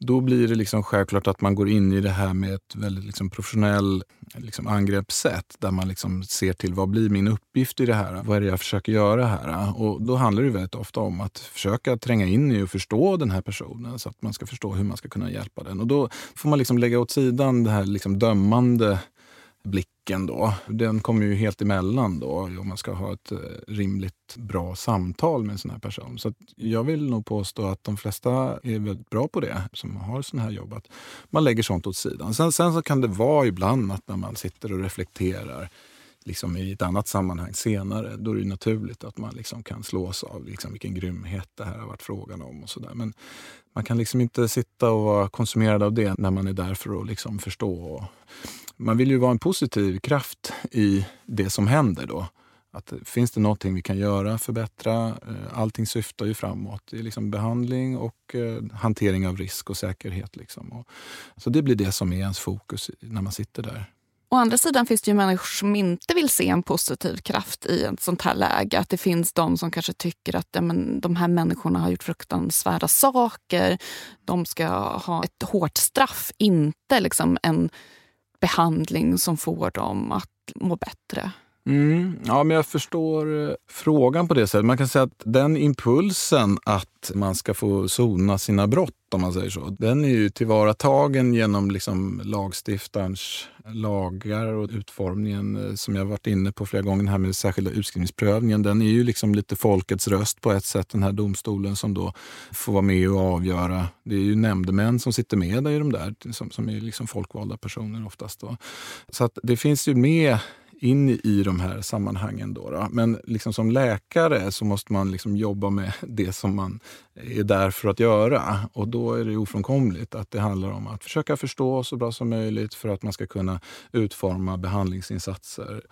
då blir det liksom självklart att man går in i det här med ett väldigt liksom professionellt liksom angreppssätt där man liksom ser till vad blir min uppgift i det här? Vad är det jag försöker göra här? Och då handlar det väldigt ofta om att försöka tränga in i och förstå den här personen så att man ska förstå hur man ska kunna hjälpa den. Och då får man liksom lägga åt sidan det här liksom dömande blicken då. Den kommer ju helt emellan då om man ska ha ett eh, rimligt bra samtal med en sån här person. Så jag vill nog påstå att de flesta är väldigt bra på det som har sån här jobb. Att man lägger sånt åt sidan. Sen, sen så kan det vara ibland att när man sitter och reflekterar liksom i ett annat sammanhang senare, då är det naturligt att man liksom kan slås av liksom vilken grymhet det här har varit frågan om. och så där. Men man kan liksom inte sitta och vara konsumerad av det när man är där för att liksom förstå Och man vill ju vara en positiv kraft i det som händer då. Att finns det någonting vi kan göra, förbättra? Eh, allting syftar ju framåt. Det är liksom behandling och eh, hantering av risk och säkerhet. Liksom. så det blir det som är ens fokus när man sitter där. Å andra sidan finns det ju människor som inte vill se en positiv kraft i ett sånt här läge. Att det finns de som kanske tycker att ja, men, de här människorna har gjort fruktansvärda saker. De ska ha ett hårt straff, inte liksom en behandling som får dem att må bättre. Mm, ja, men jag förstår eh, frågan på det sättet. Man kan säga att den impulsen att man ska få sona sina brott, om man säger så, den är ju tillvaratagen genom liksom lagstiftarens lagar och utformningen eh, som jag varit inne på flera gånger, den här med särskilda utskrivningsprövningen. Den är ju liksom lite folkets röst på ett sätt, den här domstolen som då får vara med och avgöra. Det är ju nämndemän som sitter med i de där, som, som är liksom folkvalda personer oftast. Då. Så att det finns ju med in i de här sammanhangen. Då, då. Men liksom som läkare så måste man liksom jobba med [laughs] det som man är där för att göra. Och då är det ofrånkomligt att det handlar om att försöka förstå så bra som möjligt för att man ska kunna utforma behandlingsinsatser.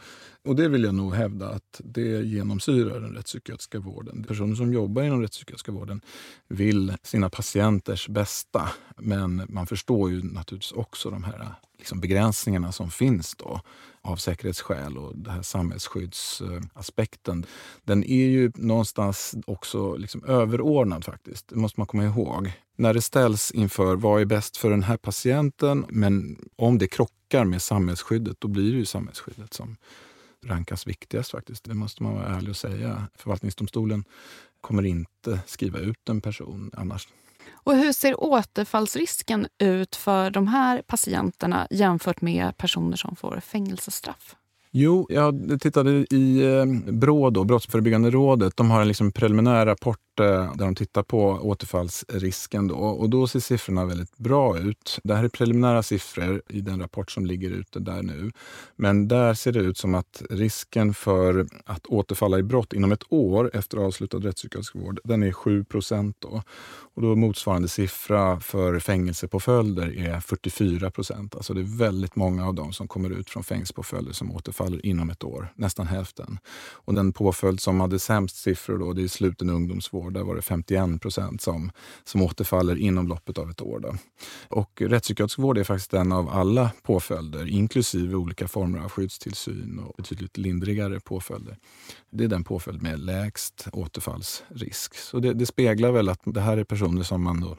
Och det vill jag nog hävda att det genomsyrar den rättspsykiatriska vården. Personer som jobbar inom rättspsykiatriska vården vill sina patienters bästa. Men man förstår ju naturligtvis också de här liksom begränsningarna som finns då av säkerhetsskäl och den här samhällsskyddsaspekten. Den är ju någonstans också liksom överordnad faktiskt. Det måste man komma ihåg. När det ställs inför vad är bäst för den här patienten, men om det krockar med samhällsskyddet, då blir det ju samhällsskyddet som rankas viktigast faktiskt. Det måste man vara ärlig och säga. Förvaltningsdomstolen kommer inte skriva ut en person annars. Och hur ser återfallsrisken ut för de här patienterna jämfört med personer som får fängelsestraff? Jo, jag tittade i eh, BRÅ, då, Brottsförebyggande rådet. De har en liksom preliminär rapport Eh, där de tittar på återfallsrisken. Då, och då ser siffrorna väldigt bra ut. Det här är preliminära siffror i den rapport som ligger ute där nu. Men där ser det ut som att risken för att återfalla i brott inom ett år efter avslutad rättspsykiatrisk vård, den är 7 procent. Då. Och då motsvarande siffra för fängelsepåföljder är 44 procent. Alltså det är väldigt många av dem som kommer ut från fängelsepåföljder som återfaller inom ett år. Nästan hälften. Och den påföljd som hade sämst siffror då, det är sluten ungdomsvård. Där var det 51 procent som, som återfaller inom loppet av ett år. Då. Och rättspsykiatrisk vård är faktiskt en av alla påföljder, inklusive olika former av skyddstillsyn och betydligt lindrigare påföljder. Det är den påföljd med lägst återfallsrisk. Så det, det speglar väl att det här är personer som man då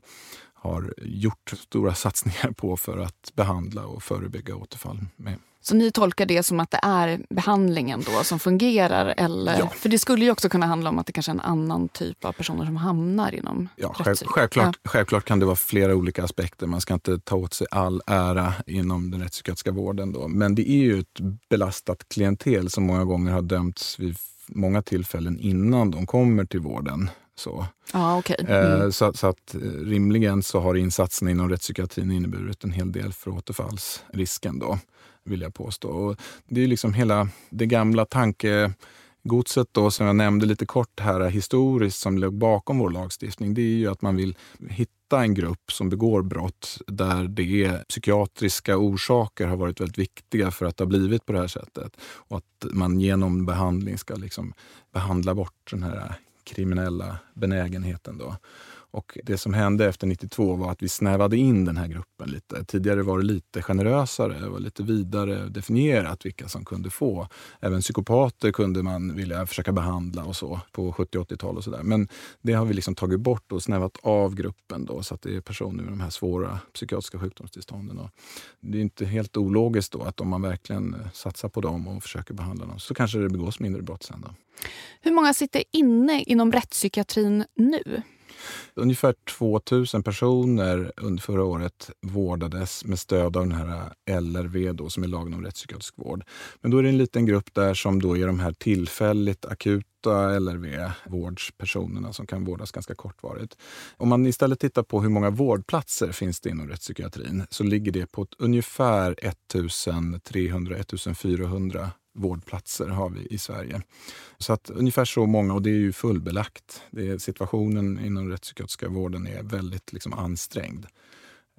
har gjort stora satsningar på för att behandla och förebygga återfall med. Så ni tolkar det som att det är behandlingen då som fungerar? Eller? Ja. För det skulle ju också kunna handla om att det kanske är en annan typ av personer som hamnar inom ja, själv, självklart, ja. självklart kan det vara flera olika aspekter. Man ska inte ta åt sig all ära inom den rättspsykiatriska vården. Då. Men det är ju ett belastat klientel som många gånger har dömts vid många tillfällen innan de kommer till vården. Så, ah, okay. mm. eh, så, så, att eh, rimligen så har insatserna inom rättspsykiatrin inneburit en hel del för återfallsrisken. Då vill jag påstå. Och det är liksom hela det gamla tankegodset då, som jag nämnde lite kort här historiskt som låg bakom vår lagstiftning. Det är ju att man vill hitta en grupp som begår brott där det psykiatriska orsaker har varit väldigt viktiga för att det har blivit på det här sättet. Och att man genom behandling ska liksom behandla bort den här kriminella benägenheten. Då. Och det som hände efter 92 var att vi snävade in den här gruppen lite. Tidigare var det lite generösare, och lite vidare definierat vilka som kunde få. Även psykopater kunde man vilja försöka behandla och så på 70-80-tal och sådär. Men det har vi liksom tagit bort och snävat av gruppen då så att det är personer med de här svåra psykiatriska sjukdomstillstånden. Och det är inte helt ologiskt då att om man verkligen eh, satsar på dem och försöker behandla dem så kanske det begås mindre brott sen. Då. Hur många sitter inne inom rättspsykiatrin nu? Ungefär 2000 personer under förra året vårdades med stöd av den här LRV, då, som är lagen om rättspsykiatrisk vård. Men då är det en liten grupp där som då är de här tillfälligt akuta LRV-vårdspersonerna som kan vårdas ganska kortvarigt. Om man istället tittar på hur många vårdplatser finns det inom rättspsykiatrin så ligger det på ungefär 1300-1400 vårdplatser har vi i Sverige. Så att ungefär så många, och det är ju fullbelagt. Det är, situationen inom rättspsykiatriska vården är väldigt liksom ansträngd.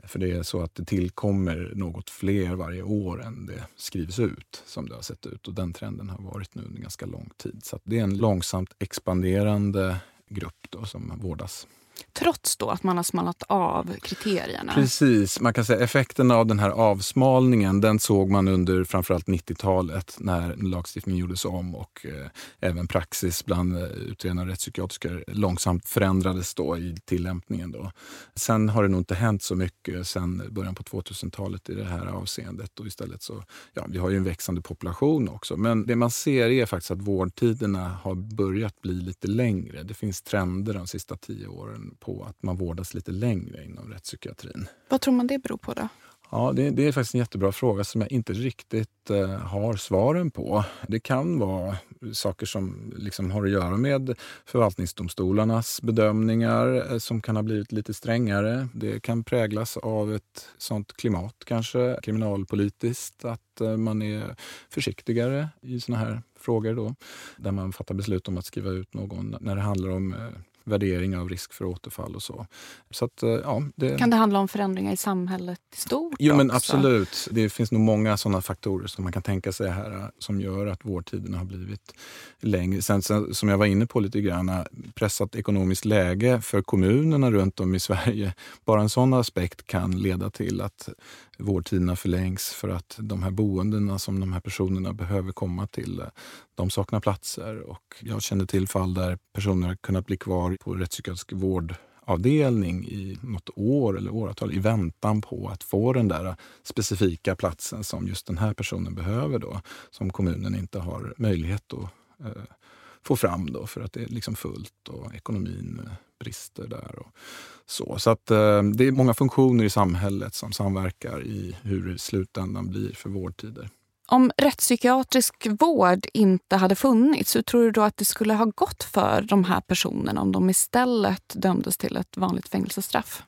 För det är så att det tillkommer något fler varje år än det skrivs ut, som det har sett ut. Och den trenden har varit nu under ganska lång tid. Så det är en långsamt expanderande grupp då som vårdas trots då att man har smalnat av kriterierna. Precis, man kan säga effekten av den här avsmalningen den såg man under framförallt 90-talet när lagstiftningen gjordes om och eh, även praxis bland eh, utredande rättspsykiatriker långsamt förändrades då i tillämpningen. Då. Sen har det nog inte hänt så mycket sen början på 2000-talet i det här avseendet. Och istället så, ja, vi har ju en växande population också. Men det man ser är faktiskt att vårdtiderna har börjat bli lite längre. Det finns trender de sista tio åren på att man vårdas lite längre inom rättspsykiatrin. Vad tror man det beror på då? Ja, det, det, är faktiskt en jättebra fråga som jag inte riktigt eh, har svaren på. Det kan vara saker som liksom har att göra med förvaltningsdomstolarnas bedömningar eh, som kan ha blivit lite strängare. Det kan präglas av ett sånt klimat kanske, kriminalpolitiskt, att eh, man är försiktigare i såna här frågor då, där man fattar beslut om att skriva ut någon när det handlar om eh, värdering av risk för återfall och så. så att, eh, ja, det... Kan det handla om förändringar i samhället i stort? Jo, men absolut. Det finns nog många sådana faktorer som man kan tänka sig här eh, som gör att vårdtiderna har blivit längre. Sen, sen, som jag var inne på lite grann, eh, pressat ekonomiskt läge för kommunerna runt om i Sverige. Bara en sån aspekt kan leda till att vårdtiderna förlängs för att de här boendena som de här personerna behöver komma till, eh, de saknar platser. Och jag känner till fall där personer har kunnat bli kvar på rättspsykiatrisk vårdavdelning i något år eller åratal i väntan på att få den där specifika platsen som just den här personen behöver då, som kommunen inte har möjlighet att eh, få fram då för att det är liksom fullt och ekonomin eh, brister där. Och så så att, eh, det är många funktioner i samhället som samverkar i hur det i slutändan blir för vårdtider. Om rättspsykiatrisk vård inte hade funnits, hur tror du då att det skulle ha gått för de här personerna om de istället dömdes till ett vanligt fängelsestraff?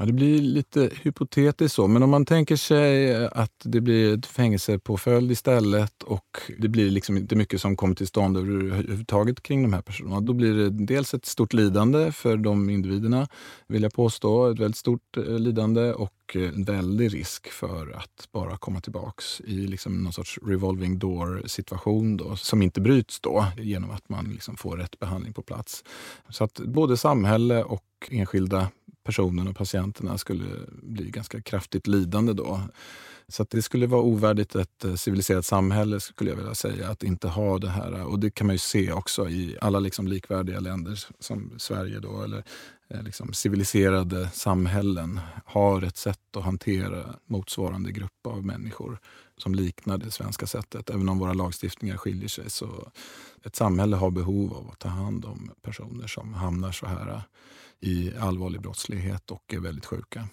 Ja, det blir lite hypotetiskt så, men om man tänker sig eh, att det blir ett fängelsepåföljd istället och det blir liksom inte mycket som kommer till stånd överhuvudtaget kring de här personerna. Då blir det dels ett stort lidande för de individerna, vill jag påstå. Ett väldigt stort eh, lidande och eh, en väldig risk för att bara komma tillbaks i liksom någon sorts revolving door situation då, som inte bryts då genom att man liksom får rätt behandling på plats. Så att både samhälle och enskilda personerna och patienterna skulle bli ganska kraftigt lidande då. Så det skulle vara ovärdigt ett eh, civiliserat samhälle skulle jag vilja säga att inte ha det här. Och det kan man ju se också i alla liksom likvärdiga länder som Sverige då, eller eh, liksom civiliserade samhällen har ett sätt att hantera motsvarande grupp av människor som liknar det svenska sättet. Även om våra lagstiftningar skiljer sig så ett samhälle har behov av att ta hand om personer som hamnar så här i allvarlig brottslighet och är väldigt sjuka.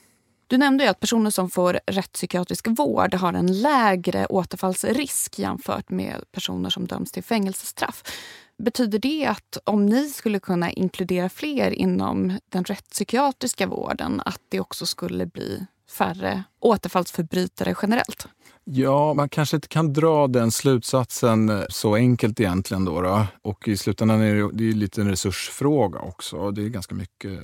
Du nämnde att personer som får rättspsykiatrisk vård har en lägre återfallsrisk jämfört med personer som döms till fängelsestraff. Betyder det att om ni skulle kunna inkludera fler inom den rättspsykiatriska vården att det också skulle bli färre återfallsförbrytare generellt? Ja, man kanske inte kan dra den slutsatsen eh, så enkelt egentligen. Då, då. Och i slutändan är det, det är lite en resursfråga också. Det är ganska mycket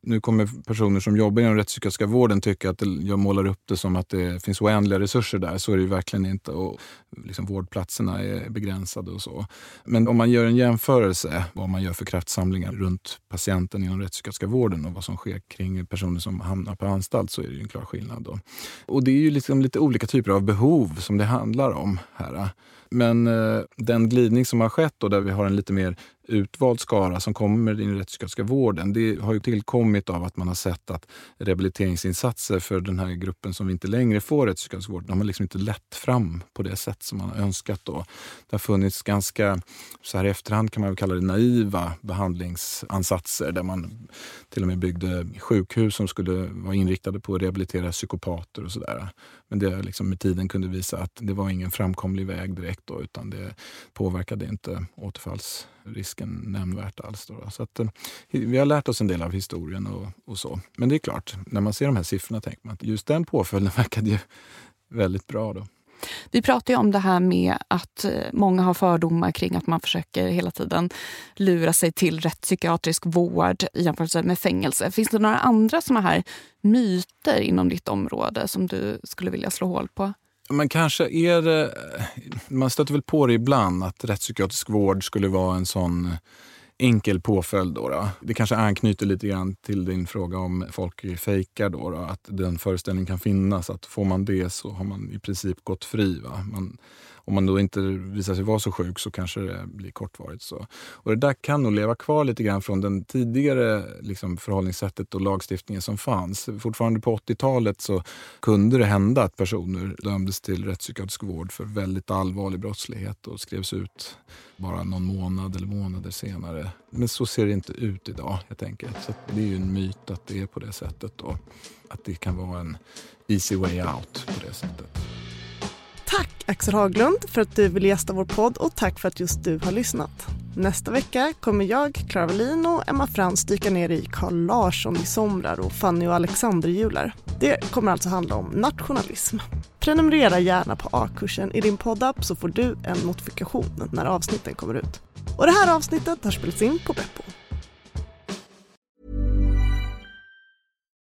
nu kommer personer som jobbar inom rättspsykiatriska vården tycka att jag målar upp det som att det finns oändliga resurser där. Så är det ju verkligen inte. Och liksom vårdplatserna är begränsade och så. Men om man gör en jämförelse vad man gör för kraftsamlingar runt patienten inom rättspsykiatriska vården och vad som sker kring personer som hamnar på anstalt så är det ju en klar skillnad. Då. Och det är ju liksom lite olika typer av behov som det handlar om här. Men eh, den glidning som har skett då, där vi har en lite mer utvald skara som kommer in i den rättspsykiatriska vården, det har ju tillkommit av att man har sett att rehabiliteringsinsatser för den här gruppen som vi inte längre får rättspsykiatrisk vård, de har liksom inte lett fram på det sätt som man har önskat. Då. Det har funnits ganska, så här i efterhand kan man väl kalla det naiva behandlingsansatser där man till och med byggde sjukhus som skulle vara inriktade på att rehabilitera psykopater och sådär. Men det liksom med tiden kunde visa att det var ingen framkomlig väg direkt då, utan det påverkade inte återfallsrisken nämnvärt alls. Då. Så att, eh, vi har lärt oss en del av historien och, och, så. Men det är klart, när man ser de här siffrorna tänker man att just den påföljden [laughs] verkade ju väldigt bra. då. Vi pratar ju om det här med att eh, många har fördomar kring att man försöker hela tiden lura sig till rätt psykiatrisk vård i jämförelse med fängelse. Finns det några andra såna här myter inom ditt område som du skulle vilja slå hål på? Men kanske är det... Eh, man stöter väl på det ibland att rättspsykiatrisk vård skulle vara en sån eh, enkel påföljd. Då, då. Det kanske anknyter lite grann till din fråga om folk fejkar. Då, då, att den föreställningen kan finnas. Att får man det så har man i princip gått fri. Va? Man, om man då inte visar sig vara så sjuk så kanske det blir kortvarigt. Så. Och det där kan nog leva kvar lite grann från den tidigare liksom, förhållningssättet och lagstiftningen som fanns. Fortfarande på 80-talet så kunde det hända att personer dömdes till rättspsykiatrisk vård för väldigt allvarlig brottslighet och skrevs ut bara någon månad eller månader senare. Men så ser det inte ut idag helt enkelt. Så det är ju en myt att det är på det sättet och att det kan vara en easy way out på det sättet. Tack Axel Haglund för att du ville gästa vår podd och tack för att just du har lyssnat. Nästa vecka kommer jag, Clara Wallin och Emma Frans dyka ner i Carl Larsson i somrar och Fanny och Alexander jular. Det kommer alltså handla om nationalism. Prenumerera gärna på A-kursen i din poddapp så får du en notifikation när avsnitten kommer ut. Och det här avsnittet har spelats in på Beppo.